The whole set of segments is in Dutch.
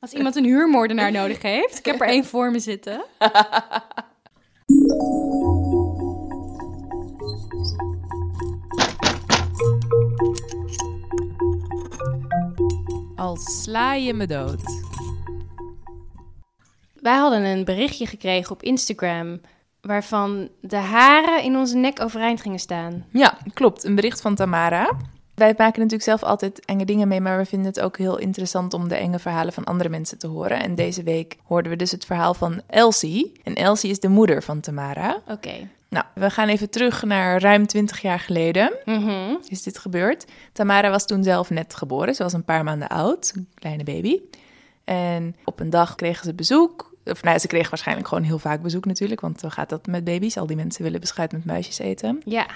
Als iemand een huurmoordenaar nodig heeft, ik heb er één voor me zitten. Al sla je me dood. Wij hadden een berichtje gekregen op Instagram waarvan de haren in onze nek overeind gingen staan. Ja, klopt. Een bericht van Tamara. Wij maken natuurlijk zelf altijd enge dingen mee, maar we vinden het ook heel interessant om de enge verhalen van andere mensen te horen. En deze week hoorden we dus het verhaal van Elsie. En Elsie is de moeder van Tamara. Oké. Nou, we gaan even terug naar ruim 20 jaar geleden. Mhm. Is dit gebeurd? Tamara was toen zelf net geboren. Ze was een paar maanden oud, een kleine baby. En op een dag kregen ze bezoek. Of nou, ze kregen waarschijnlijk gewoon heel vaak bezoek natuurlijk. Want zo gaat dat met baby's. Al die mensen willen beschuit met muisjes eten. Ja.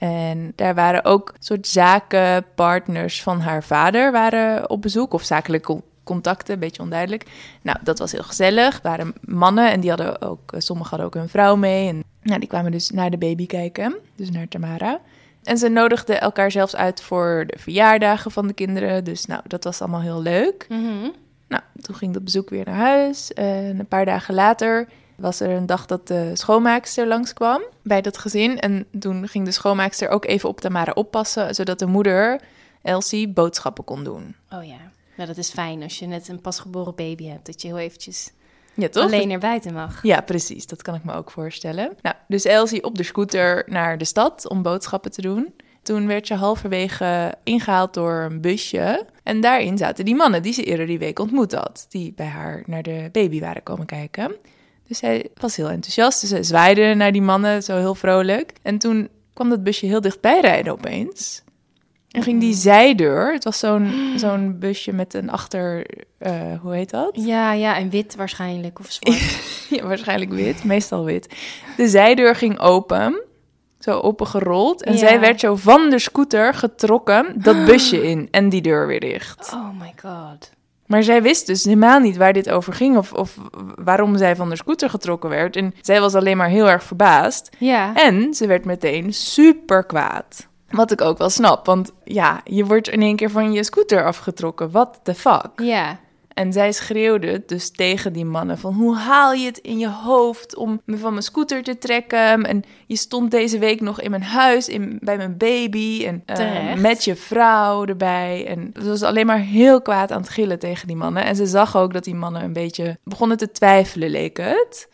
En daar waren ook soort zakenpartners van haar vader waren op bezoek. Of zakelijke con- contacten, een beetje onduidelijk. Nou, dat was heel gezellig. Het waren mannen en die hadden ook, eh, sommigen hadden ook hun vrouw mee. En nou, die kwamen dus naar de baby kijken, dus naar Tamara. En ze nodigden elkaar zelfs uit voor de verjaardagen van de kinderen. Dus nou, dat was allemaal heel leuk. Mhm. Nou, toen ging dat bezoek weer naar huis. En een paar dagen later was er een dag dat de schoonmaakster langskwam bij dat gezin. En toen ging de schoonmaakster ook even op Tamara oppassen, zodat de moeder, Elsie, boodschappen kon doen. Oh ja. Nou, dat is fijn als je net een pasgeboren baby hebt, dat je heel eventjes Ja, toch? alleen naar buiten mag. Ja, precies. Dat kan ik me ook voorstellen. Nou, dus Elsie op de scooter naar de stad om boodschappen te doen. Toen werd ze halverwege ingehaald door een busje. En daarin zaten die mannen die ze eerder die week ontmoet had. Die bij haar naar de baby waren komen kijken. Dus zij was heel enthousiast. Dus zwaaide naar die mannen, zo heel vrolijk. En toen kwam dat busje heel dichtbij rijden opeens. En ging die zijdeur, het was zo'n zo'n busje met een achter, eh, hoe heet dat? Ja, ja, en wit waarschijnlijk, of zwart. Ja, waarschijnlijk wit, meestal wit. De zijdeur ging open, zo opengerold. En Ja. zij werd zo van de scooter getrokken, dat busje in en die deur weer dicht. Oh my god. Maar zij wist dus helemaal niet waar dit over ging of, of waarom zij van de scooter getrokken werd. En zij was alleen maar heel erg verbaasd. Ja. En ze werd meteen super kwaad. Wat ik ook wel snap, want ja, je wordt in één keer van je scooter afgetrokken. What the fuck? Ja. En zij schreeuwde dus tegen die mannen van... hoe haal je het in je hoofd om me van mijn scooter te trekken? En je stond deze week nog in mijn huis in, bij mijn baby... en eh, Terecht. met je vrouw erbij. En ze was alleen maar heel kwaad aan het gillen tegen die mannen. En ze zag ook dat die mannen een beetje begonnen te twijfelen, leek het.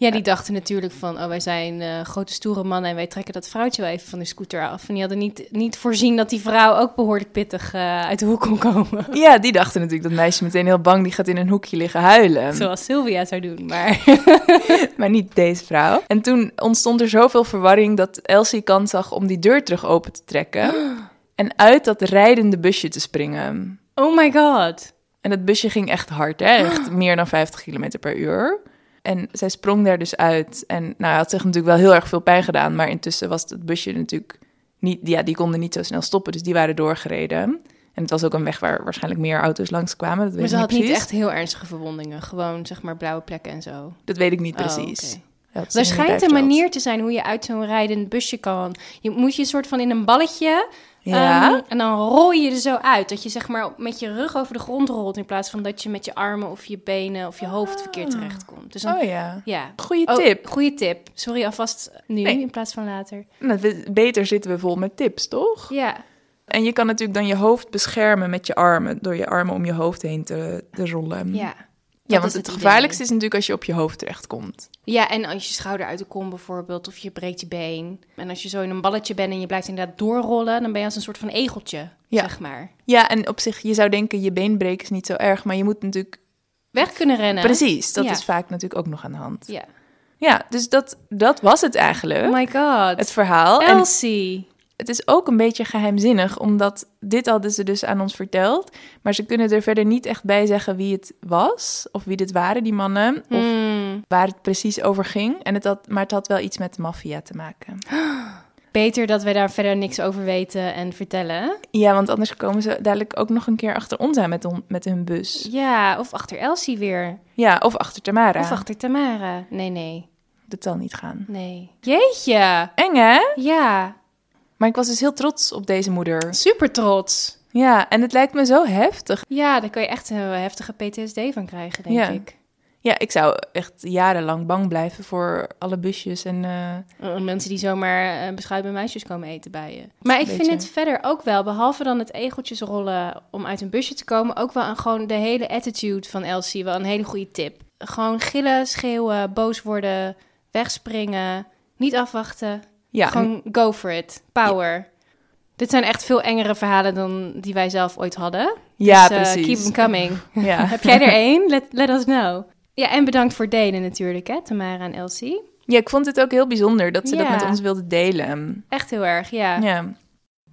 Ja, die dachten natuurlijk van, oh, wij zijn eh, grote stoere mannen en wij trekken dat vrouwtje wel even van de scooter af. En die hadden niet, niet voorzien dat die vrouw ook behoorlijk pittig eh, uit de hoek kon komen. Ja, die dachten natuurlijk dat meisje meteen heel bang... die gaat in een hoekje liggen huilen. Zoals Sylvia zou doen, maar... maar niet deze vrouw. En toen ontstond er zoveel verwarring dat Elsie kans zag om die deur terug open te trekken en uit dat rijdende busje te springen. Oh my god. En dat busje ging echt hard, hè? echt meer dan 50 km per uur. En zij sprong daar dus uit. En nou, had zich natuurlijk wel heel erg veel pijn gedaan, maar intussen was het busje natuurlijk niet, ja, die konden niet zo snel stoppen, dus die waren doorgereden. En het was ook een weg waar waarschijnlijk meer auto's langskwamen. Dat weet Maar ze had niet echt heel ernstige verwondingen. Gewoon, zeg maar, blauwe plekken en zo. Dat weet ik niet Oh, precies. Dat Er schijnt een manier te zijn hoe je uit zo'n rijdend busje kan. Je moet je soort van in een balletje. Ja. ehm, en dan rol je er zo uit. Dat je zeg maar met je rug over de grond rolt. In plaats van dat je met je armen of je benen of je hoofd verkeerd terechtkomt. Dus dan, Oh ja. ja. Goeie Oh, tip. Goeie tip. Sorry alvast nu Nee. in plaats van later. Nou, beter zitten we vol met tips, toch? Ja. En je kan natuurlijk dan je hoofd beschermen met je armen, door je armen om je hoofd heen te, te rollen. Ja. Ja want het, het gevaarlijkste is natuurlijk als je op je hoofd terechtkomt. Ja, en als je schouder uit de kom bijvoorbeeld, of je breekt je been. En als je zo in een balletje bent en je blijft inderdaad doorrollen, dan ben je als een soort van egeltje, Ja. zeg maar. Ja, en op zich, je zou denken, je been breken is niet zo erg, maar je moet natuurlijk... Weg kunnen rennen. Precies, dat Ja. is vaak natuurlijk ook nog aan de hand. Ja. Ja, dus dat, dat was het eigenlijk, Oh my god. het verhaal. En Elsie. Het is ook een beetje geheimzinnig, omdat dit hadden ze dus aan ons verteld, maar ze kunnen er verder niet echt bij zeggen wie het was, of wie dit waren, die mannen, of Hmm. waar het precies over ging. En het had, maar het had wel iets met de maffia te maken. Beter dat wij daar verder niks over weten en vertellen. Ja, want anders komen ze dadelijk ook nog een keer achter ons aan met, on- met hun bus. Ja, of achter Elsie weer. Ja, of achter Tamara. Of achter Tamara. Nee, nee, Dat zal niet gaan. nee. Jeetje. Eng, hè? Ja, Maar ik was dus heel trots op deze moeder. super trots. Ja, en het lijkt me zo heftig. Ja, daar kan je echt een heftige PTSD van krijgen, denk Ja. ik. Ja, ik zou echt jarenlang bang blijven voor alle busjes en... eh, Uh, Mensen die zomaar uh, beschuit meisjes komen eten bij je. Maar ik vind het verder ook wel, behalve dan het egeltjes rollen om uit een busje te komen, ook wel een, gewoon de hele attitude van Elsie wel een hele goede tip. Gewoon gillen, schreeuwen, boos worden, wegspringen, niet afwachten. Ja, Gewoon go for it. Power. Dit zijn echt veel engere verhalen dan die wij zelf ooit hadden. ja Dus, eh, precies. keep them coming. Ja. Heb jij er één? Let, let us know. Ja, en bedankt voor het delen natuurlijk, hè, Tamara en Elsie. ja, ik vond het ook heel bijzonder dat ze dat met ons wilden delen. Echt heel erg, ja. Ja.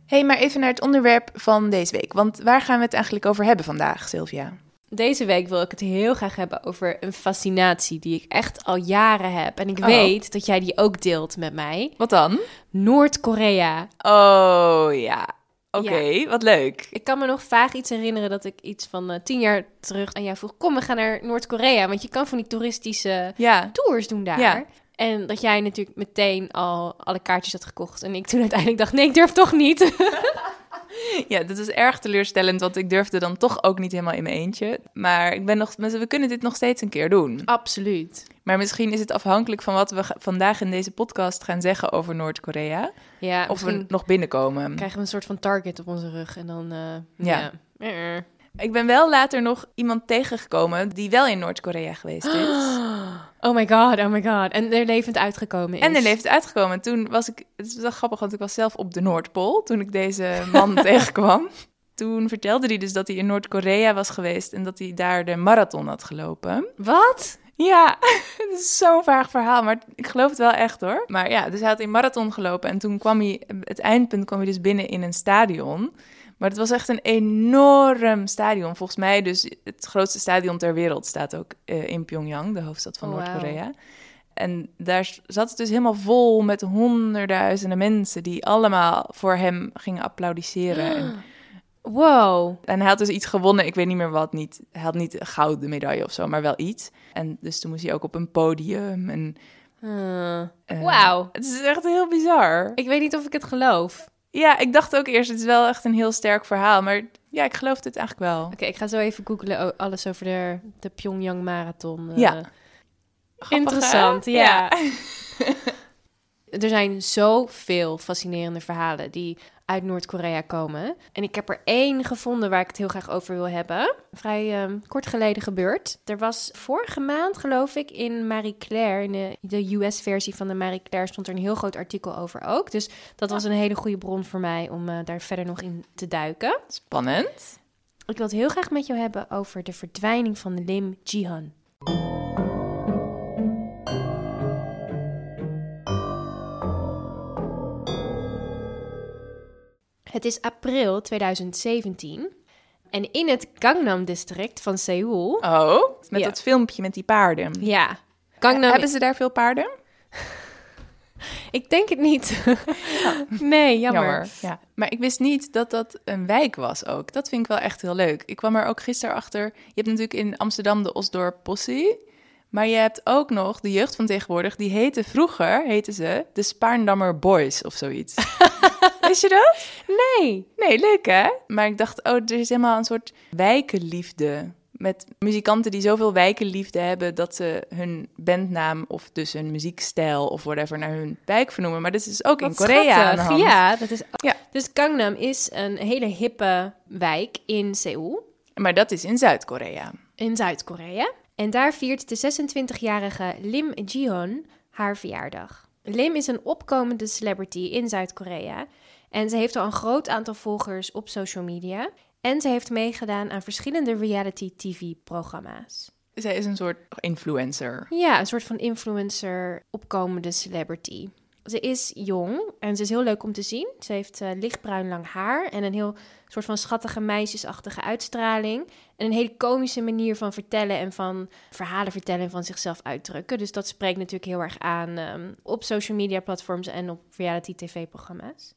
hey, maar even naar het onderwerp van deze week. Want waar gaan we het eigenlijk over hebben vandaag, Sylvia? Deze week wil ik het heel graag hebben over een fascinatie die ik echt al jaren heb. En ik Oh. weet dat jij die ook deelt met mij. Wat dan? Noord-Korea. Oh ja. Oké, wat leuk. Ik kan me nog vaag iets herinneren dat ik iets van eh, tien jaar terug aan jou vroeg... kom, we gaan naar Noord-Korea, want je kan van die toeristische Ja. tours doen daar. Ja. En dat jij natuurlijk meteen al alle kaartjes had gekocht. En ik toen uiteindelijk dacht, nee, ik durf toch niet. Ja, dat is erg teleurstellend, want ik durfde dan toch ook niet helemaal in mijn eentje. Maar ik ben nog, we kunnen dit nog steeds een keer doen. Absoluut. Maar misschien is het afhankelijk van wat we vandaag in deze podcast gaan zeggen over Noord-Korea. Ja, Of we nog binnenkomen. krijgen we een soort van target op onze rug. En dan, eh, Ja. ja. Eh. Ik ben wel later nog iemand tegengekomen die wel in Noord-Korea geweest is. Oh my god, oh my god. En er levend uitgekomen is. En er leeft uitgekomen. Toen was ik, het is wel grappig, want ik was zelf op de Noordpool toen ik deze man tegenkwam. Toen vertelde hij dus dat hij in Noord-Korea was geweest en dat hij daar de marathon had gelopen. Wat? Ja, het is zo'n vaag verhaal, maar ik geloof het wel echt hoor. Maar ja, dus hij had een marathon gelopen en toen kwam hij, het eindpunt kwam hij dus binnen in een stadion. Maar het was echt een enorm stadion. Volgens mij dus het grootste stadion ter wereld staat ook eh, in Pyongyang, de hoofdstad van Oh. Noord-Korea. En daar zat het dus helemaal vol met honderdduizenden mensen die allemaal voor hem gingen applaudisseren. En, Wow. en hij had dus iets gewonnen, ik weet niet meer wat, niet, hij had niet een gouden medaille of zo, maar wel iets. En dus toen moest hij ook op een podium. En, Uh, eh, Wauw. Het is echt heel bizar. Ik weet niet of ik het geloof. Ja, ik dacht ook eerst, het is wel echt een heel sterk verhaal. Maar ja, ik geloof het eigenlijk wel. Oké, ik ga zo even googlen alles over de, de Pyongyang Marathon. eh. Ja. Grappig, Interessant, hè? ja. Er zijn zoveel fascinerende verhalen die uit Noord-Korea komen. En ik heb er één gevonden waar ik het heel graag over wil hebben. Vrij ehm, kort geleden gebeurd. Er was vorige maand, geloof ik, in Marie Claire, in de, de US-versie van de Marie Claire, stond er een heel groot artikel over ook. Dus dat was een hele goede bron voor mij om eh, daar verder nog in te duiken. Spannend. Ik wil het heel graag met jou hebben over de verdwijning van Lim Jihan. Het is april 2017 en in het Gangnam District van Seoul. Oh, met Ja. dat filmpje met die paarden. Ja, Gangnam. Hebben ze daar veel paarden? Ik denk het niet. nee, jammer. Ja. Maar ik wist niet dat dat een wijk was ook. Dat vind ik wel echt heel leuk. Ik kwam er ook gisteren achter. Je hebt natuurlijk in Amsterdam de Osdorp Possie. Maar je hebt ook nog de jeugd van tegenwoordig. Die heette vroeger, heten ze, de Spaarndammer Boys of zoiets. Wist je dat? Nee. Nee, leuk hè? Maar ik dacht, oh, er is helemaal een soort wijkenliefde. Met muzikanten die zoveel wijkenliefde hebben dat ze hun bandnaam of dus hun muziekstijl of whatever naar hun wijk vernoemen. Maar dit is ook in Korea aan de hand. Ja, dat is. Ja. Dus Gangnam is een hele hippe wijk in Seoul. Maar dat is in Zuid-Korea. in Zuid-Korea. En daar viert de 26-jarige Lim Ji-hoon haar verjaardag. Lim is een opkomende celebrity in Zuid-Korea. En ze heeft al een groot aantal volgers op social media. En ze heeft meegedaan aan verschillende reality TV-programma's. Zij is een soort influencer. Ja, een soort van influencer, opkomende celebrity. Ze is jong en ze is heel leuk om te zien. Ze heeft eh, lichtbruin lang haar en een heel soort van schattige meisjesachtige uitstraling. En een hele komische manier van vertellen en van verhalen vertellen en van zichzelf uitdrukken. Dus dat spreekt natuurlijk heel erg aan ehm, op social media platforms en op reality tv-programma's.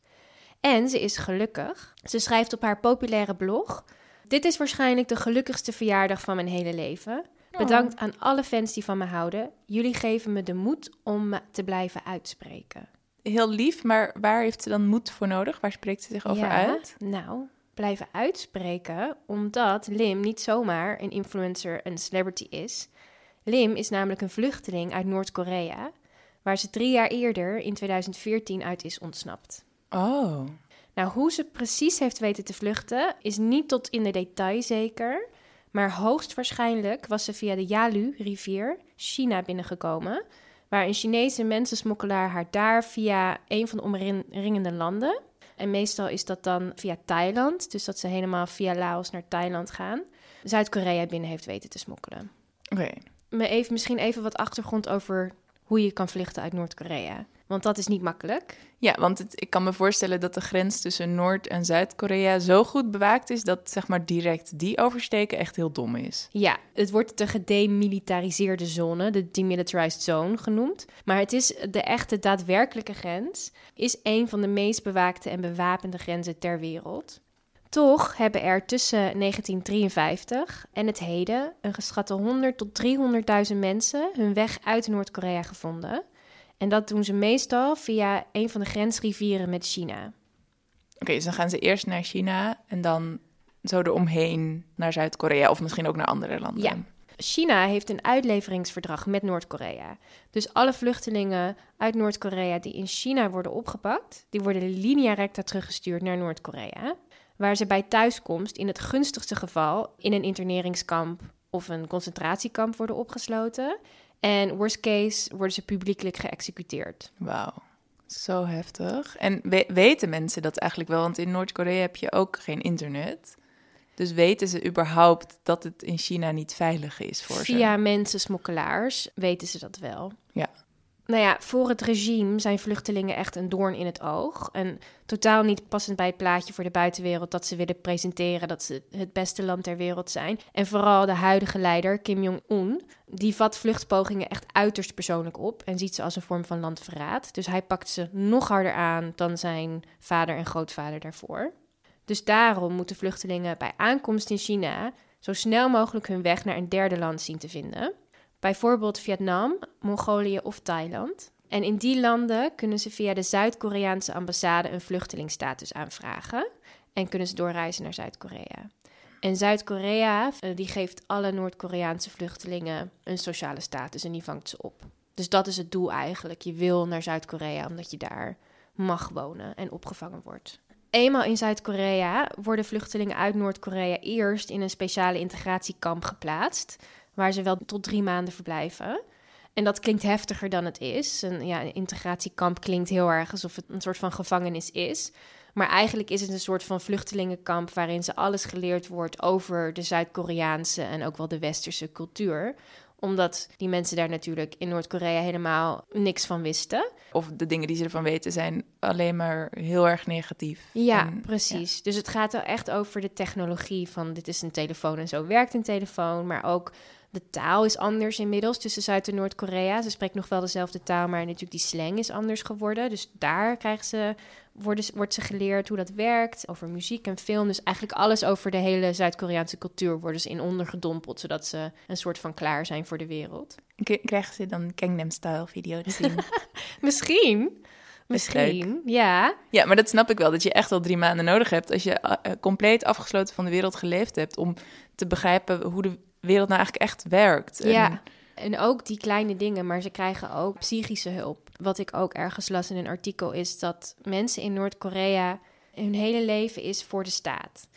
En ze is gelukkig. Ze schrijft op haar populaire blog: Dit is waarschijnlijk de gelukkigste verjaardag van mijn hele leven. Bedankt aan alle fans die van me houden. Jullie geven me de moed om me te blijven uitspreken. Heel lief, maar waar heeft ze dan moed voor nodig? Waar spreekt ze zich over Ja, uit? Nou, blijven uitspreken, omdat Lim niet zomaar een influencer, een celebrity is. Lim is namelijk een vluchteling uit Noord-Korea, waar ze drie jaar eerder, in 2014, uit is ontsnapt. Oh. Nou, hoe ze precies heeft weten te vluchten, is niet tot in de detail zeker. Maar hoogstwaarschijnlijk was ze via de Yalu-rivier China binnengekomen, waar een Chinese mensensmokkelaar haar daar via een van de omringende landen. En meestal is dat dan via Thailand, dus dat ze helemaal via Laos naar Thailand gaan. Zuid-Korea binnen heeft weten te smokkelen. Oké. Me even, misschien even wat achtergrond over hoe je kan vluchten uit Noord-Korea. Want dat is niet makkelijk. Ja, want het, ik kan me voorstellen dat de grens tussen Noord- en Zuid-Korea zo goed bewaakt is dat zeg maar direct die oversteken echt heel dom is. Ja, het wordt de gedemilitariseerde zone, de demilitarized zone genoemd. Maar het is de echte daadwerkelijke grens, is een van de meest bewaakte en bewapende grenzen ter wereld. Toch hebben er tussen 1953 en het heden een geschatte 100 tot 300.000 mensen hun weg uit Noord-Korea gevonden. En dat doen ze meestal via een van de grensrivieren met China. Oké, dus dan gaan ze eerst naar China en dan zo eromheen naar Zuid-Korea of misschien ook naar andere landen. Ja. China heeft een uitleveringsverdrag met Noord-Korea. Dus alle vluchtelingen uit Noord-Korea die in China worden opgepakt, die worden linea recta teruggestuurd naar Noord-Korea. Waar ze bij thuiskomst in het gunstigste geval in een interneringskamp of een concentratiekamp worden opgesloten. En worst case worden ze publiekelijk geëxecuteerd. Wauw, zo heftig. En we- weten mensen dat eigenlijk wel? Want in Noord-Korea heb je ook geen internet. Dus weten ze überhaupt dat het in China niet veilig is voor ze? Via mensensmokkelaars weten ze dat wel. Ja. Nou ja, voor het regime zijn vluchtelingen echt een doorn in het oog. En totaal niet passend bij het plaatje voor de buitenwereld dat ze willen presenteren dat ze het beste land ter wereld zijn. En vooral de huidige leider, Kim Jong-un, die vat vluchtpogingen echt uiterst persoonlijk op en ziet ze als een vorm van landverraad. Dus hij pakt ze nog harder aan dan zijn vader en grootvader daarvoor. Dus daarom moeten vluchtelingen bij aankomst in China zo snel mogelijk hun weg naar een derde land zien te vinden. Bijvoorbeeld Vietnam, Mongolië of Thailand. En in die landen kunnen ze via de Zuid-Koreaanse ambassade een vluchtelingstatus aanvragen en kunnen ze doorreizen naar Zuid-Korea. En Zuid-Korea eh, die geeft alle Noord-Koreaanse vluchtelingen een sociale status en die vangt ze op. Dus dat is het doel eigenlijk. Je wil naar Zuid-Korea omdat je daar mag wonen en opgevangen wordt. Eenmaal in Zuid-Korea worden vluchtelingen uit Noord-Korea eerst in een speciale integratiekamp geplaatst, waar ze wel tot drie maanden verblijven. En dat klinkt heftiger dan het is. Een, ja, een integratiekamp klinkt heel erg alsof het een soort van gevangenis is. Maar eigenlijk is het een soort van vluchtelingenkamp waarin ze alles geleerd wordt over de Zuid-Koreaanse en ook wel de westerse cultuur omdat die mensen daar natuurlijk in Noord-Korea helemaal niks van wisten. Of de dingen die ze ervan weten zijn alleen maar heel erg negatief. Ja, En- precies. Dus het gaat er echt over de technologie van dit is een telefoon en zo werkt een telefoon. Maar ook de taal is anders inmiddels tussen Zuid- en Noord-Korea. Ze spreken nog wel dezelfde taal, maar natuurlijk die slang is anders geworden. Dus daar krijgen ze, worden, wordt ze geleerd hoe dat werkt. Over muziek en film. Dus eigenlijk alles over de hele Zuid-Koreaanse cultuur worden ze in ondergedompeld. Zodat ze een soort van klaar zijn voor de wereld. K- Krijgen ze dan Gangnam-style video te zien? Misschien. Misschien, ja. ja, maar dat snap ik wel. Dat je echt wel drie maanden nodig hebt als je eh, compleet afgesloten van de wereld geleefd hebt. Om te begrijpen hoe de wereld nou eigenlijk echt werkt. En- Ja, en ook die kleine dingen, maar ze krijgen ook psychische hulp. Wat ik ook ergens las in een artikel is dat mensen in Noord-Korea hun hele leven is voor de staat.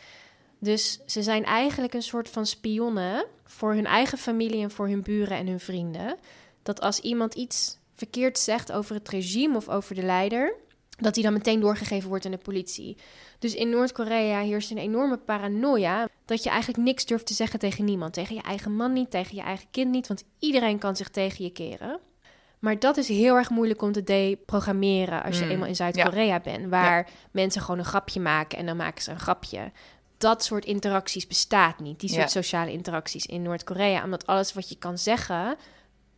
Dus ze zijn eigenlijk een soort van spionnen voor hun eigen familie en voor hun buren en hun vrienden. Dat als iemand iets verkeerd zegt over het regime of over de leider, dat die dan meteen doorgegeven wordt aan de politie. Dus in Noord-Korea heerst een enorme paranoia dat je eigenlijk niks durft te zeggen tegen niemand. Tegen je eigen man niet, tegen je eigen kind niet, want iedereen kan zich tegen je keren. Maar dat is heel erg moeilijk om te deprogrammeren als je Mm, eenmaal in Zuid-Korea bent, waar mensen gewoon een grapje maken en dan maken ze een grapje. Dat soort interacties bestaat niet, die soort Ja. sociale interacties in Noord-Korea, omdat alles wat je kan zeggen,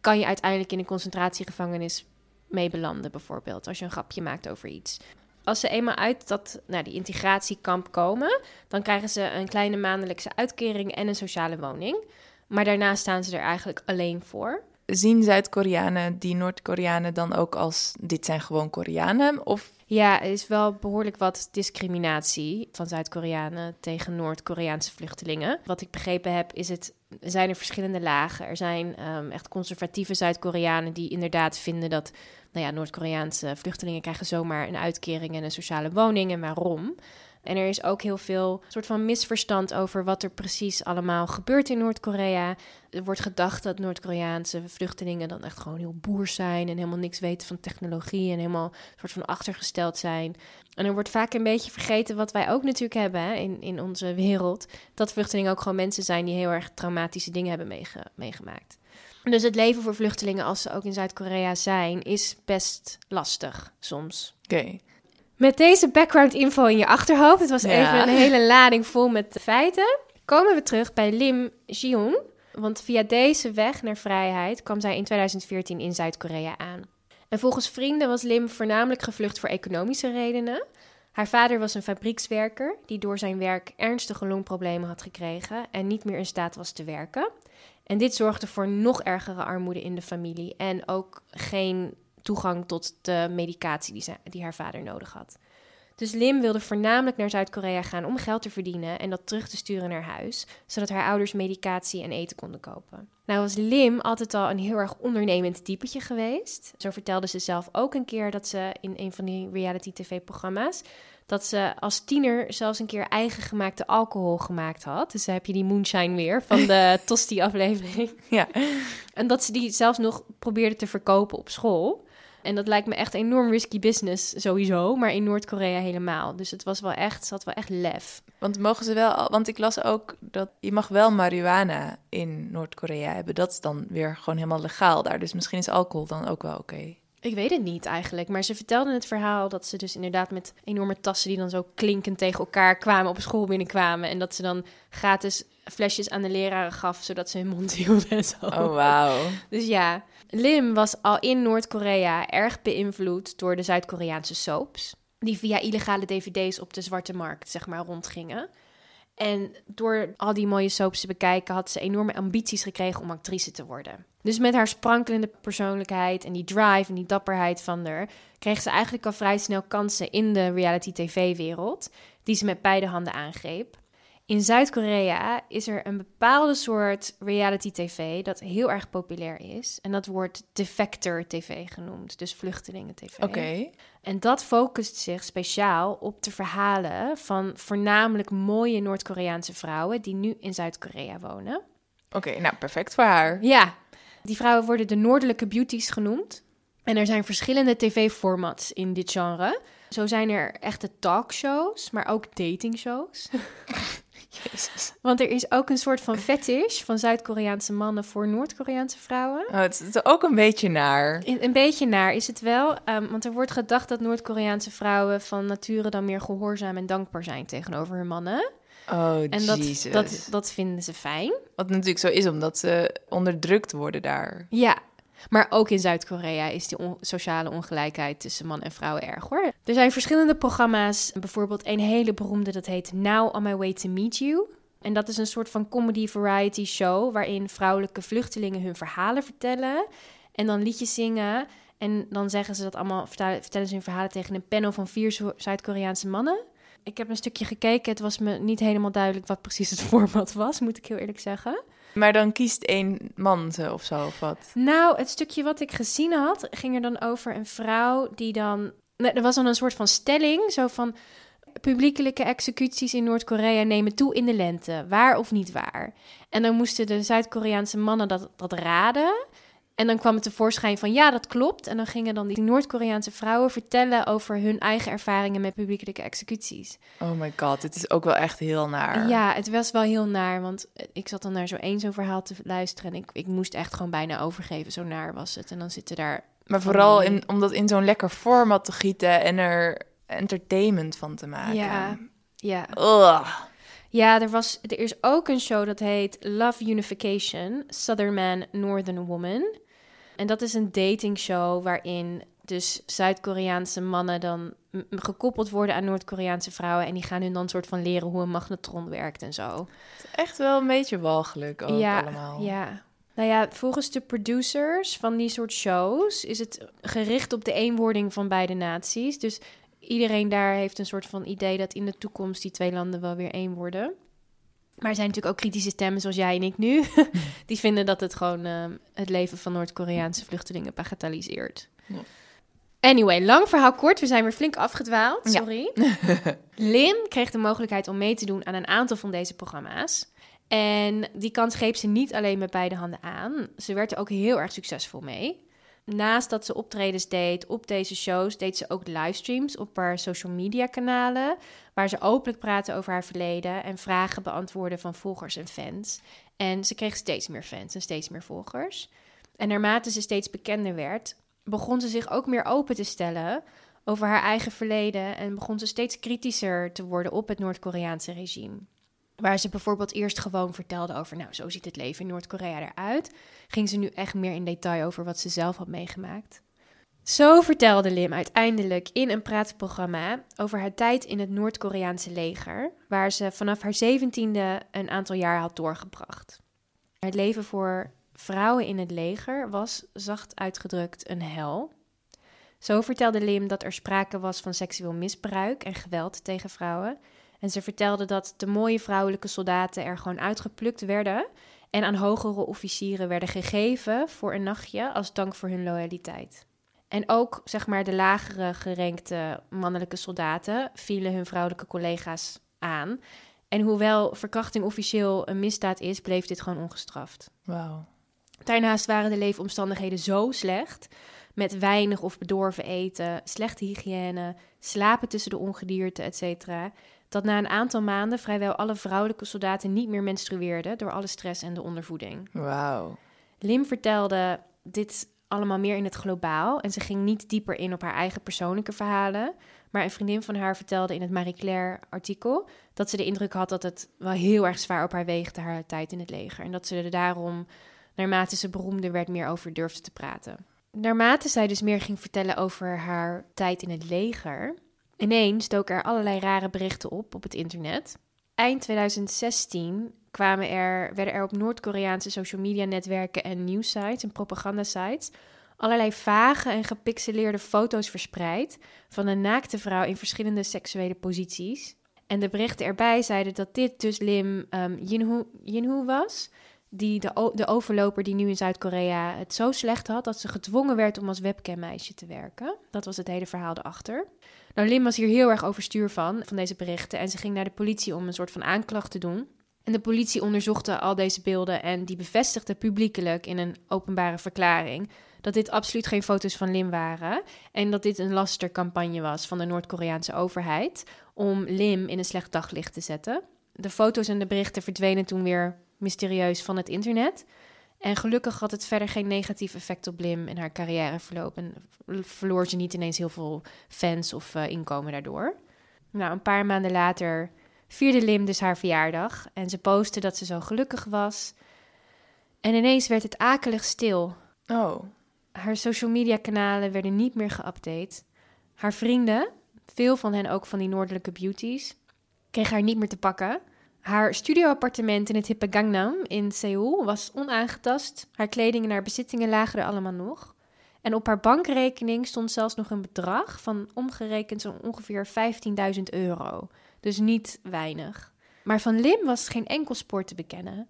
kan je uiteindelijk in een concentratiegevangenis mee belanden, bijvoorbeeld, als je een grapje maakt over iets. Als ze eenmaal uit dat, nou, die integratiekamp komen, dan krijgen ze een kleine maandelijkse uitkering en een sociale woning. Maar daarna staan ze er eigenlijk alleen voor. Zien Zuid-Koreanen die Noord-Koreanen dan ook als dit zijn gewoon Koreanen? Of Ja, er is wel behoorlijk wat discriminatie van Zuid-Koreanen tegen Noord-Koreaanse vluchtelingen. Wat ik begrepen heb, is het, zijn er verschillende lagen. Er zijn um, echt conservatieve Zuid-Koreanen die inderdaad vinden dat nou ja, Noord-Koreaanse vluchtelingen krijgen zomaar een uitkering en een sociale woning en waarom. En er is ook heel veel soort van misverstand over wat er precies allemaal gebeurt in Noord-Korea. Er wordt gedacht dat Noord-Koreaanse vluchtelingen dan echt gewoon heel boers zijn en helemaal niks weten van technologie en helemaal soort van achtergesteld zijn. En er wordt vaak een beetje vergeten wat wij ook natuurlijk hebben hè, in, in onze wereld. Dat vluchtelingen ook gewoon mensen zijn die heel erg traumatische dingen hebben meegemaakt. Dus het leven voor vluchtelingen als ze ook in Zuid-Korea zijn, is best lastig soms. Oké. Met deze background info in je achterhoofd, het was even een hele lading vol met feiten, komen we terug bij Lim Jiong. Want via deze weg naar vrijheid kwam zij in 2014 in Zuid-Korea aan. En volgens vrienden was Lim voornamelijk gevlucht voor economische redenen. Haar vader was een fabriekswerker die door zijn werk ernstige longproblemen had gekregen en niet meer in staat was te werken. En dit zorgde voor nog ergere armoede in de familie en ook geen toegang tot de medicatie die, ze, die haar vader nodig had. Dus Lim wilde voornamelijk naar Zuid-Korea gaan om geld te verdienen en dat terug te sturen naar huis, zodat haar ouders medicatie en eten konden kopen. Nou was Lim altijd al een heel erg ondernemend typetje geweest. Zo vertelde ze zelf ook een keer dat ze in een van die reality tv-programma's dat ze als tiener zelfs een keer eigen gemaakte alcohol gemaakt had. Dus dan heb je die moonshine weer van de Tosti-aflevering. Ja. En dat ze die zelfs nog probeerde te verkopen op school. En dat lijkt me echt enorm risky business sowieso, maar in Noord-Korea helemaal. Dus het was wel echt, zat wel echt lef. Want mogen ze wel, want ik las ook dat je mag wel marihuana in Noord-Korea hebben. Dat is dan weer gewoon helemaal legaal daar. Dus misschien is alcohol dan ook wel oké. Ik weet het niet eigenlijk, maar ze vertelden het verhaal dat ze dus inderdaad met enorme tassen die dan zo klinkend tegen elkaar kwamen op school binnenkwamen. En dat ze dan gratis flesjes aan de leraren gaf, zodat ze hun mond hielden en zo. Oh, wauw. Dus ja, Lim was al in Noord-Korea erg beïnvloed door de Zuid-Koreaanse soaps. Die via illegale dvd's op de zwarte markt, zeg maar, rondgingen. En door al die mooie soaps te bekijken, had ze enorme ambities gekregen om actrice te worden. Dus met haar sprankelende persoonlijkheid en die drive en die dapperheid van haar, kreeg ze eigenlijk al vrij snel kansen in de reality tv-wereld, die ze met beide handen aangreep. In Zuid-Korea is er een bepaalde soort reality tv dat heel erg populair is. En dat wordt defector tv genoemd, dus vluchtelingen tv. Oké. En dat focust zich speciaal op de verhalen van voornamelijk mooie Noord-Koreaanse vrouwen die nu in Zuid-Korea wonen. Oké, nou perfect voor haar. Ja, die vrouwen worden de Noordelijke Beauties genoemd. En er zijn verschillende tv-formats in dit genre. Zo zijn er echte talkshows, maar ook datingshows. Jezus. Want er is ook een soort van fetish van Zuid-Koreaanse mannen voor Noord-Koreaanse vrouwen. Oh, het is ook een beetje naar. Een, een beetje naar is het wel. Um, want er wordt gedacht dat Noord-Koreaanse vrouwen van nature dan meer gehoorzaam en dankbaar zijn tegenover hun mannen. Oh, En dat, Jesus. dat, dat vinden ze fijn. Wat natuurlijk zo is, omdat ze onderdrukt worden daar. Ja, maar ook in Zuid-Korea is die sociale ongelijkheid tussen man en vrouw erg hoor. Er zijn verschillende programma's, bijvoorbeeld een hele beroemde dat heet Now on My Way to Meet You. En dat is een soort van comedy variety show waarin vrouwelijke vluchtelingen hun verhalen vertellen en dan liedjes zingen. En dan zeggen ze dat allemaal, vertellen, ze hun verhalen tegen een panel van vier Zuid-Koreaanse mannen. Ik heb een stukje gekeken, het was me niet helemaal duidelijk wat precies het format was, moet ik heel eerlijk zeggen. Maar dan kiest één man ze of zo, of wat? Nou, het stukje wat ik gezien had, ging er dan over een vrouw die dan. Er was dan een soort van stelling, zo van. Publiekelijke executies in Noord-Korea nemen toe in de lente, waar of niet waar. En dan moesten de Zuid-Koreaanse mannen dat, dat raden. En dan kwam het tevoorschijn van ja, dat klopt. En dan gingen dan die Noord-Koreaanse vrouwen vertellen over hun eigen ervaringen met publiekelijke executies. Oh my god, dit is ook wel echt heel naar. Ja, het was wel heel naar, want ik zat dan naar zo één zo'n verhaal te luisteren en ik, ik moest echt gewoon bijna overgeven, zo naar was het. En dan zitten daar... Maar vooral in, om dat in zo'n lekker format te gieten en er entertainment van te maken. Ja, ja. Ugh. Ja, er, was, er is ook een show dat heet Love Unification, Southern Man, Northern Woman. En dat is een datingshow waarin dus Zuid-Koreaanse mannen dan gekoppeld worden aan Noord-Koreaanse vrouwen. En die gaan hun dan soort van leren hoe een magnetron werkt en zo. Echt wel een beetje walgelijk ook ja, allemaal. Ja. Nou ja, volgens de producers van die soort shows is het gericht op de eenwording van beide naties. Dus iedereen daar heeft een soort van idee dat in de toekomst die twee landen wel weer één worden. Maar er zijn natuurlijk ook kritische stemmen zoals jij en ik nu. die vinden dat het gewoon ehm, het leven van Noord-Koreaanse vluchtelingen bagatelliseert. Ja. Anyway, lang verhaal kort. We zijn weer flink afgedwaald. Ja. Sorry. Lim kreeg de mogelijkheid om mee te doen aan een aantal van deze programma's. En die kans greep ze niet alleen met beide handen aan. Ze werd er ook heel erg succesvol mee. Naast dat ze optredens deed op deze shows, deed ze ook livestreams op haar social media kanalen. Waar ze openlijk praatte over haar verleden en vragen beantwoordde van volgers en fans. En ze kreeg steeds meer fans en steeds meer volgers. En naarmate ze steeds bekender werd, begon ze zich ook meer open te stellen over haar eigen verleden en begon ze steeds kritischer te worden op het Noord-Koreaanse regime. Waar ze bijvoorbeeld eerst gewoon vertelde over, nou, zo ziet het leven in Noord-Korea eruit, ging ze nu echt meer in detail over wat ze zelf had meegemaakt. Zo vertelde Lim uiteindelijk in een praatprogramma over haar tijd in het Noord-Koreaanse leger, waar ze vanaf haar zeventiende een aantal jaar had doorgebracht. Het leven voor vrouwen in het leger was, zacht uitgedrukt, een hel. Zo vertelde Lim dat er sprake was van seksueel misbruik en geweld tegen vrouwen. En ze vertelde dat de mooie vrouwelijke soldaten er gewoon uitgeplukt werden en aan hogere officieren werden gegeven voor een nachtje als dank voor hun loyaliteit. En ook, zeg maar, de lagere gerenkte mannelijke soldaten vielen hun vrouwelijke collega's aan. En hoewel verkrachting officieel een misdaad is, bleef dit gewoon ongestraft. Wauw. Daarnaast waren de leefomstandigheden zo slecht, met weinig of bedorven eten, slechte hygiëne, slapen tussen de ongedierte, etc., dat na een aantal maanden vrijwel alle vrouwelijke soldaten niet meer menstrueerden door alle stress en de ondervoeding. Wauw. Lim vertelde dit allemaal meer in het globaal en ze ging niet dieper in op haar eigen persoonlijke verhalen. Maar een vriendin van haar vertelde in het Marie Claire artikel dat ze de indruk had dat het wel heel erg zwaar op haar weegde, haar tijd in het leger. En dat ze er daarom, naarmate ze beroemder werd, meer over durfde te praten. Naarmate zij dus meer ging vertellen over haar tijd in het leger, ineens doken er allerlei rare berichten op op het internet. Eind 2016 kwamen er, werden er op Noord-Koreaanse social media netwerken en nieuwsites en propagandasites allerlei vage en gepixeleerde foto's verspreid van een naakte vrouw in verschillende seksuele posities. En de berichten erbij zeiden dat dit dus Lim um, was, die de, de overloper die nu in Zuid-Korea het zo slecht had dat ze gedwongen werd om als webcammeisje te werken. Dat was het hele verhaal erachter. Nou, Lim was hier heel erg overstuur van, van deze berichten. En ze ging naar de politie om een soort van aanklacht te doen. En de politie onderzochte al deze beelden en die bevestigde publiekelijk in een openbare verklaring dat dit absoluut geen foto's van Lim waren en dat dit een lastercampagne was van de Noord-Koreaanse overheid om Lim in een slecht daglicht te zetten. De foto's en de berichten verdwenen toen weer mysterieus van het internet. En gelukkig had het verder geen negatief effect op Lim en haar carrièreverloop. En verloor ze niet ineens heel veel fans of uh, inkomen daardoor. Nou, een paar maanden later vierde Lim dus haar verjaardag. En ze postte dat ze zo gelukkig was. En ineens werd het akelig stil. Oh. Haar social media kanalen werden niet meer geüpdate. Haar vrienden, veel van hen ook van die noordelijke beauties, kregen haar niet meer te pakken. Haar studioappartement in het hippe Gangnam in Seoul was onaangetast. Haar kleding en haar bezittingen lagen er allemaal nog. En op haar bankrekening stond zelfs nog een bedrag van omgerekend zo'n ongeveer 15.000 euro. Dus niet weinig. Maar van Lim was geen enkel spoor te bekennen.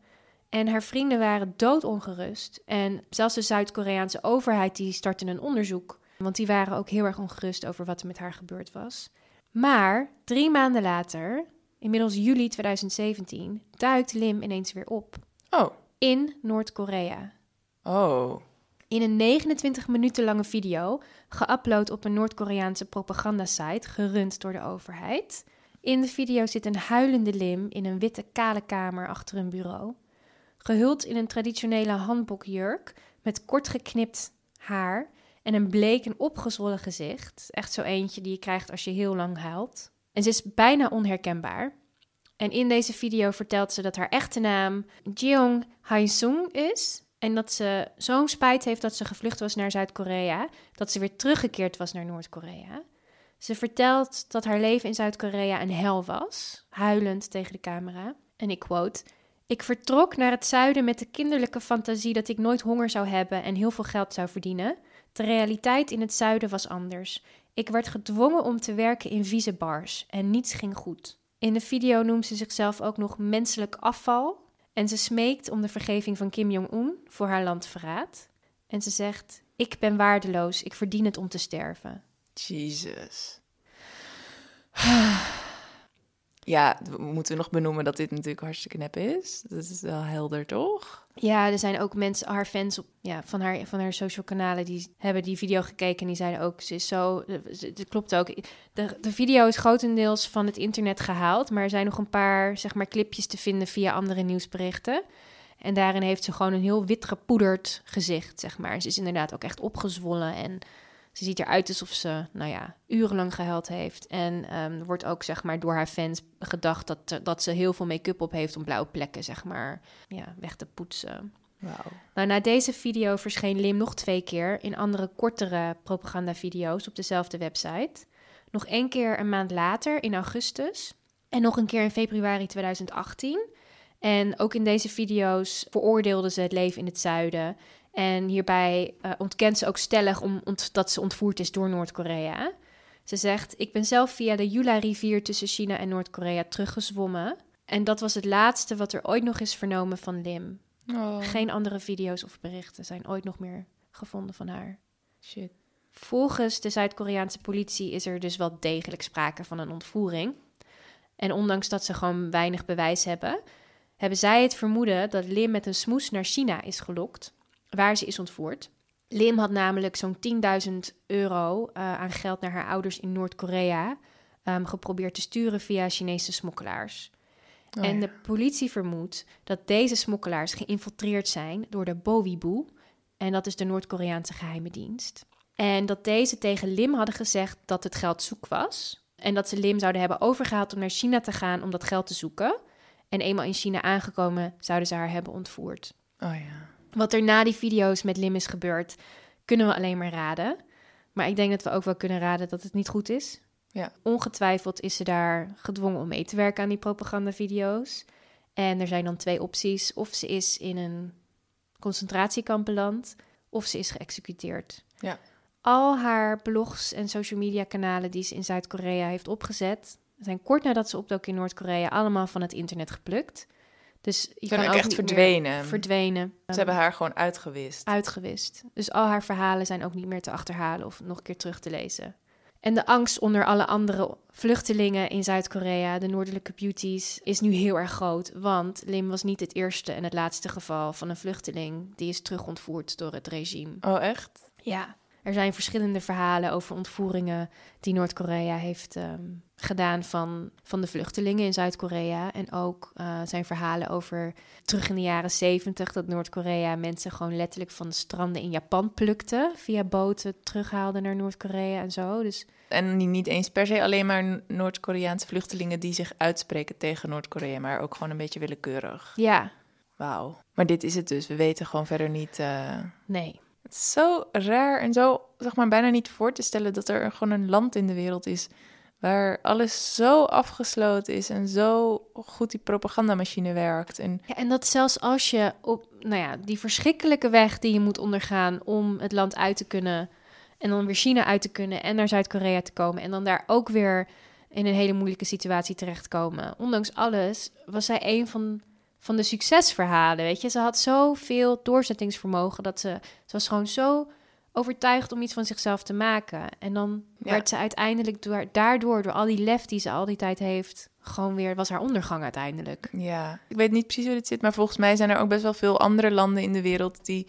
En haar vrienden waren doodongerust. En zelfs de Zuid-Koreaanse overheid die startte een onderzoek. Want die waren ook heel erg ongerust over wat er met haar gebeurd was. Maar drie maanden later, inmiddels juli 2017, duikt Lim ineens weer op. Oh. In Noord-Korea. Oh. In een 29 minuten lange video, geüpload op een Noord-Koreaanse propagandasite, gerund door de overheid. In de video zit een huilende Lim in een witte kale kamer achter een bureau. Gehuld in een traditionele handbokjurk met kort geknipt haar en een bleek en opgezwollen gezicht. Echt zo eentje die je krijgt als je heel lang huilt. En ze is bijna onherkenbaar. En in deze video vertelt ze dat haar echte naam Jeong Hae-sung is. En dat ze zo'n spijt heeft dat ze gevlucht was naar Zuid-Korea, dat ze weer teruggekeerd was naar Noord-Korea. Ze vertelt dat haar leven in Zuid-Korea een hel was, huilend tegen de camera. En ik quote: Ik vertrok naar het zuiden met de kinderlijke fantasie dat ik nooit honger zou hebben en heel veel geld zou verdienen. De realiteit in het zuiden was anders. Ik werd gedwongen om te werken in vieze bars en niets ging goed. In de video noemt ze zichzelf ook nog menselijk afval en ze smeekt om de vergeving van Kim Jong-un voor haar landverraad. En ze zegt: Ik ben waardeloos, ik verdien het om te sterven. Jesus. Ja, we moeten nog benoemen dat dit natuurlijk hartstikke nep is. Dat is wel helder, toch? Ja, er zijn ook mensen, haar fans op, ja, van, haar, van haar social kanalen, die hebben die video gekeken en die zeiden ook, ze is zo, het klopt ook. De, de video is grotendeels van het internet gehaald, maar er zijn nog een paar, zeg maar, clipjes te vinden via andere nieuwsberichten. En daarin heeft ze gewoon een heel wit gepoederd gezicht, zeg maar. Ze is inderdaad ook echt opgezwollen en ze ziet eruit alsof ze, nou ja, urenlang gehuild heeft. En um, er wordt ook, zeg maar, door haar fans gedacht dat, dat ze heel veel make-up op heeft om blauwe plekken, zeg maar, ja, weg te poetsen. Wow. Nou, na deze video verscheen Lim nog twee keer in andere kortere propagandavideo's op dezelfde website. Nog één keer een maand later, in augustus. En nog een keer in februari 2018. En ook in deze video's veroordeelde ze het leven in het zuiden. En hierbij uh, ontkent ze ook stellig om, dat ze ontvoerd is door Noord-Korea. Ze zegt: Ik ben zelf via de Yula-rivier tussen China en Noord-Korea teruggezwommen. En dat was het laatste wat er ooit nog is vernomen van Lim. Oh. Geen andere video's of berichten zijn ooit nog meer gevonden van haar. Shit. Volgens de Zuid-Koreaanse politie is er dus wel degelijk sprake van een ontvoering. En ondanks dat ze gewoon weinig bewijs hebben, hebben zij het vermoeden dat Lim met een smoes naar China is gelokt waar ze is ontvoerd. Lim had namelijk zo'n 10.000 euro uh, aan geld naar haar ouders in Noord-Korea um, geprobeerd te sturen via Chinese smokkelaars. Oh, en ja. de politie vermoedt dat deze smokkelaars geïnfiltreerd zijn door de Bowibu. En dat is de Noord-Koreaanse geheime dienst. En dat deze tegen Lim hadden gezegd dat het geld zoek was. En dat ze Lim zouden hebben overgehaald om naar China te gaan om dat geld te zoeken. En eenmaal in China aangekomen zouden ze haar hebben ontvoerd. Oh ja. Wat er na die video's met Lim is gebeurd, kunnen we alleen maar raden. Maar ik denk dat we ook wel kunnen raden dat het niet goed is. Ja. Ongetwijfeld is ze daar gedwongen om mee te werken aan die propagandavideo's. En er zijn dan twee opties. Of ze is in een concentratiekamp beland, of ze is geëxecuteerd. Ja. Al haar blogs en social media kanalen die ze in Zuid-Korea heeft opgezet, zijn kort nadat ze opdook in Noord-Korea allemaal van het internet geplukt. Dus je kan ook echt verdwenen. verdwenen. Ze hebben haar gewoon uitgewist. uitgewist. Dus al haar verhalen zijn ook niet meer te achterhalen of nog een keer terug te lezen. En de angst onder alle andere vluchtelingen in Zuid-Korea, de noordelijke beauties, is nu heel erg groot. Want Lim was niet het eerste en het laatste geval van een vluchteling die is terugontvoerd door het regime. Oh, echt? Ja, er zijn verschillende verhalen over ontvoeringen die Noord-Korea heeft ehm, gedaan van, van de vluchtelingen in Zuid-Korea. En ook eh, zijn verhalen over terug in de jaren zeventig dat Noord-Korea mensen gewoon letterlijk van de stranden in Japan plukte. Via boten terughaalde naar Noord-Korea en zo. Dus En niet- eens per se alleen maar Noord-Koreaanse vluchtelingen die zich uitspreken tegen Noord-Korea, maar ook gewoon een beetje willekeurig. ja, Wauw. Maar dit is het dus. We weten gewoon verder niet. eh, nee. Het is zo raar en zo, zeg maar, bijna niet voor te stellen dat er gewoon een land in de wereld is waar alles zo afgesloten is en zo goed die propagandamachine werkt. En Ja, en dat zelfs als je op nou ja, die verschrikkelijke weg die je moet ondergaan om het land uit te kunnen en dan weer China uit te kunnen en naar Zuid-Korea te komen en dan daar ook weer in een hele moeilijke situatie terechtkomen. Ondanks alles was zij een van, van de succesverhalen, weet je. Ze had zoveel doorzettingsvermogen dat ze, ze was gewoon zo overtuigd om iets van zichzelf te maken. En dan Ja. werd ze uiteindelijk door, daardoor, door al die lef die ze al die tijd heeft, gewoon weer, was haar ondergang uiteindelijk. ja, ik weet niet precies hoe dit zit, maar volgens mij zijn er ook best wel veel andere landen in de wereld die,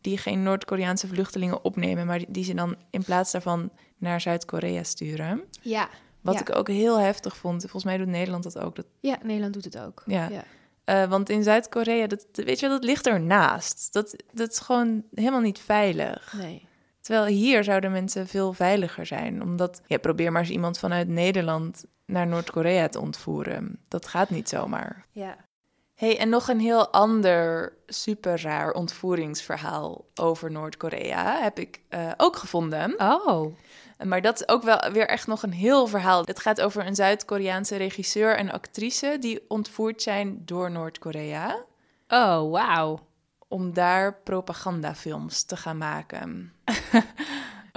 die geen Noord-Koreaanse vluchtelingen opnemen, maar die, die ze dan in plaats daarvan naar Zuid-Korea sturen. Ja, Wat Ja. ik ook heel heftig vond. Volgens mij doet Nederland dat ook. Dat, Ja, Nederland doet het ook. Ja. Eh, want in Zuid-Korea, dat, weet je, wel, dat ligt ernaast. Dat, dat is gewoon helemaal niet veilig. Nee. Terwijl hier zouden mensen veel veiliger zijn. Omdat, ja, probeer maar eens iemand vanuit Nederland naar Noord-Korea te ontvoeren. Dat gaat niet zomaar. Ja. Hey, en nog een heel ander super raar ontvoeringsverhaal over Noord-Korea heb ik eh, ook gevonden. Oh. Maar dat is ook wel weer echt nog een heel verhaal. Het gaat over een Zuid-Koreaanse regisseur en actrice die ontvoerd zijn door Noord-Korea Oh, wauw. om daar propagandafilms te gaan maken.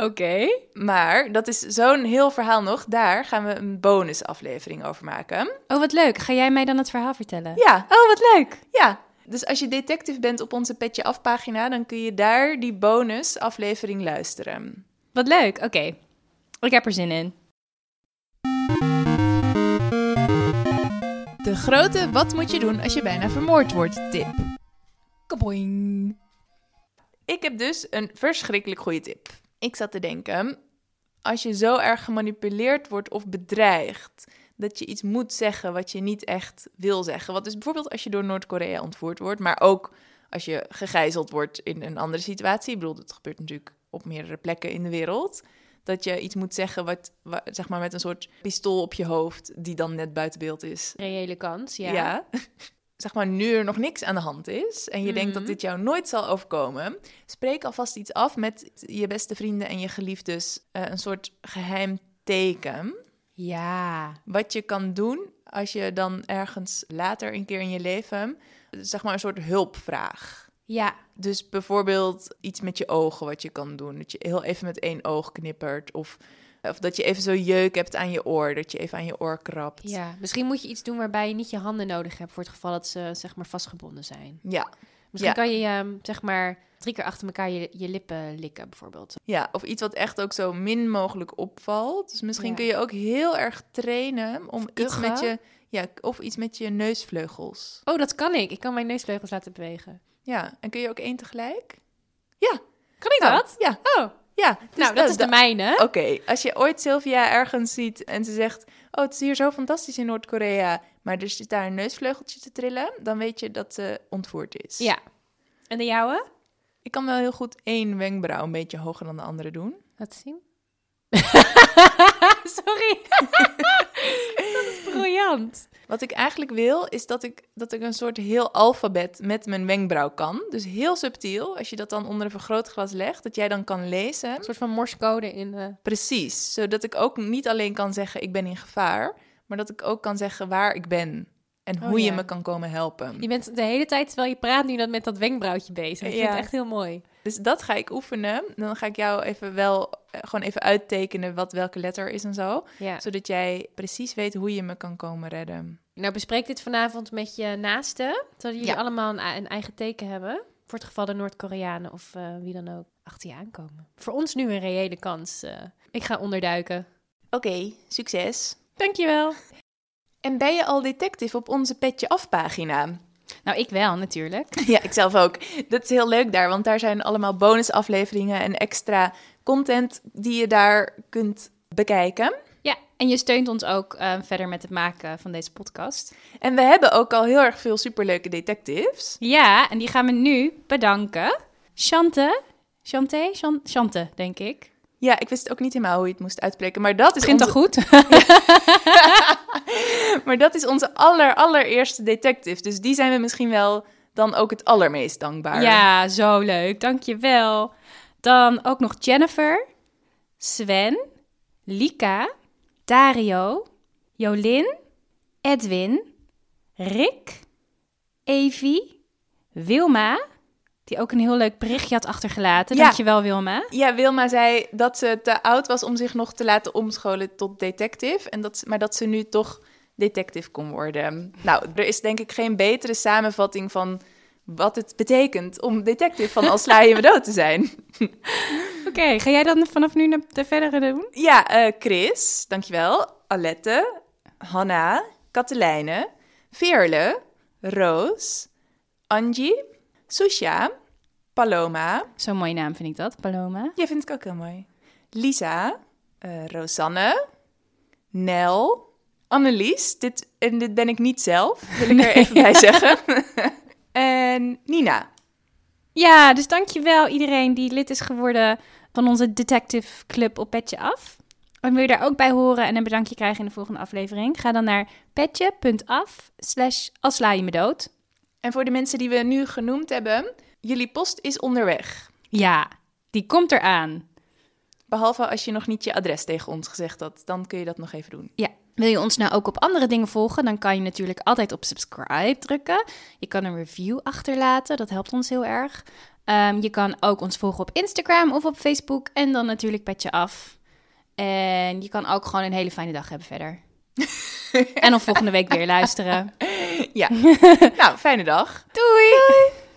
Oké. Maar dat is zo'n heel verhaal nog. Daar gaan we een bonusaflevering over maken. Oh, wat leuk. Ga jij mij dan het verhaal vertellen? Ja, Oh, wat leuk. ja. Dus als je detective bent op onze Petje Af pagina, dan kun je daar die bonusaflevering luisteren. Wat leuk. Oké. Ik heb er zin in. De grote wat moet je doen als je bijna vermoord wordt tip. Kaboing. Ik heb dus een verschrikkelijk goede tip. Ik zat te denken, als je zo erg gemanipuleerd wordt of bedreigd, dat je iets moet zeggen wat je niet echt wil zeggen. Wat dus bijvoorbeeld als je door Noord-Korea ontvoerd wordt, maar ook als je gegijzeld wordt in een andere situatie. Ik bedoel, dat gebeurt natuurlijk op meerdere plekken in de wereld. Dat je iets moet zeggen wat, wa- zeg maar met een soort pistool op je hoofd, die dan net buiten beeld is. Reële kans, ja. Ja. Zeg maar, nu er nog niks aan de hand is en je denkt dat Mhm. dit jou nooit zal overkomen, spreek alvast iets af met je beste vrienden en je geliefdes. eh, een soort geheim teken. Ja. Wat je kan doen als je dan ergens later een keer in je leven, zeg maar, een soort hulpvraag. Ja. Dus bijvoorbeeld iets met je ogen wat je kan doen. Dat je heel even met één oog knippert. Of, of dat je even zo jeuk hebt aan je oor. Dat je even aan je oor krabt. Ja. Misschien moet je iets doen waarbij je niet je handen nodig hebt voor het geval dat ze zeg maar vastgebonden zijn. Ja, Misschien Ja. kan je ehm, zeg maar drie keer achter elkaar je, je lippen likken bijvoorbeeld. ja, of iets wat echt ook zo min mogelijk opvalt. Dus misschien Ja. kun je ook heel erg trainen om iets met je... Ja, of iets met je neusvleugels. Oh, dat kan ik. Ik kan mijn neusvleugels laten bewegen. Ja, en kun je ook één tegelijk? Ja. Kan ik Nou, dat? Ja, Oh, ja. Dus nou, dat is de mijne. Oké, als je ooit Sylvia ergens ziet en ze zegt... Oh, het is hier zo fantastisch in Noord-Korea... maar er zit daar een neusvleugeltje te trillen... dan weet je dat ze ontvoerd is. Ja. En de jouwe? Ik kan wel heel goed één wenkbrauw een beetje hoger dan de andere doen. Laat zien. Sorry. briljant. Wat ik eigenlijk wil, is dat ik, dat ik een soort heel alfabet met mijn wenkbrauw kan. Dus heel subtiel, als je dat dan onder een vergrootglas legt... dat jij dan kan lezen... Een soort van morsecode in... eh, Precies, zodat ik ook niet alleen kan zeggen ik ben in gevaar, maar dat ik ook kan zeggen waar ik ben en Oh, hoe je me kan komen helpen. Je bent de hele tijd terwijl je praat nu dat met dat wenkbrauwtje bezig. Ik vind Ja. het echt heel mooi. Dus dat ga ik oefenen. Dan ga ik jou even wel eh, gewoon even uittekenen wat welke letter is en zo, Ja. zodat jij precies weet hoe je me kan komen redden. Nou, bespreek dit vanavond met je naasten. Zodat jullie Ja. allemaal een, een eigen teken hebben. Voor het geval de Noord-Koreanen of eh, wie dan ook achter je aankomen. Voor ons nu een reële kans. eh. ik ga onderduiken. Oké, succes. Dankjewel. En ben je al detective op onze Petje Af pagina? Nou, ik wel natuurlijk. Ja, ik zelf ook. Dat is heel leuk daar, want daar zijn allemaal bonusafleveringen en extra content die je daar kunt bekijken. Ja, en je steunt ons ook eh, verder met het maken van deze podcast. En we hebben ook al heel erg veel superleuke detectives. Ja, en die gaan we nu bedanken. Chante. Chante? Chan- Chante, denk ik. Ja, ik wist ook niet helemaal hoe je het moest uitspreken, maar dat is, Begint onze, al goed? maar dat is onze aller, detective. Dus die zijn we misschien wel dan ook het allermeest dankbaar. Ja, zo leuk. Dankjewel. Dan ook nog Jennifer, Sven, Lika, Dario, Jolin, Edwin, Rick, Evie, Wilma, die ook een heel leuk berichtje had achtergelaten. Ja. Dankjewel, Wilma. Ja, Wilma zei dat ze te oud was om zich nog te laten omscholen tot detective. En dat, maar dat ze nu toch detective kon worden. Nou, er is denk ik geen betere samenvatting van wat het betekent om detective van als sla je me dood te zijn. Oké, ga jij dan vanaf nu naar de verdere doen? Ja, eh, Chris, dankjewel. Alette, Hanna, Katelijne, Veerle, Roos, Angie, Susha, Paloma. Zo'n mooie naam vind ik dat, Paloma. Ja, vind ik ook heel mooi. Lisa, eh, Rosanne, Nel, Annelies. Dit, en dit ben ik niet zelf, wil ik er even bij zeggen. en Nina. Ja, dus dankjewel iedereen die lid is geworden van onze Detective Club op Petje Af. En wil je daar ook bij horen en een bedankje krijgen in de volgende aflevering? Ga dan naar petje.af slash als sla je me dood. En voor de mensen die we nu genoemd hebben, jullie post is onderweg. Ja, die komt eraan. Behalve als je nog niet je adres tegen ons gezegd had, dan kun je dat nog even doen. Ja. Wil je ons nou ook op andere dingen volgen, dan kan je natuurlijk altijd op subscribe drukken. Je kan een review achterlaten, dat helpt ons heel erg. Ehm, je kan ook ons volgen op Instagram of op Facebook en dan natuurlijk petje af. En je kan ook gewoon een hele fijne dag hebben verder. En dan volgende week weer luisteren. Ja. nou, fijne dag. Doei!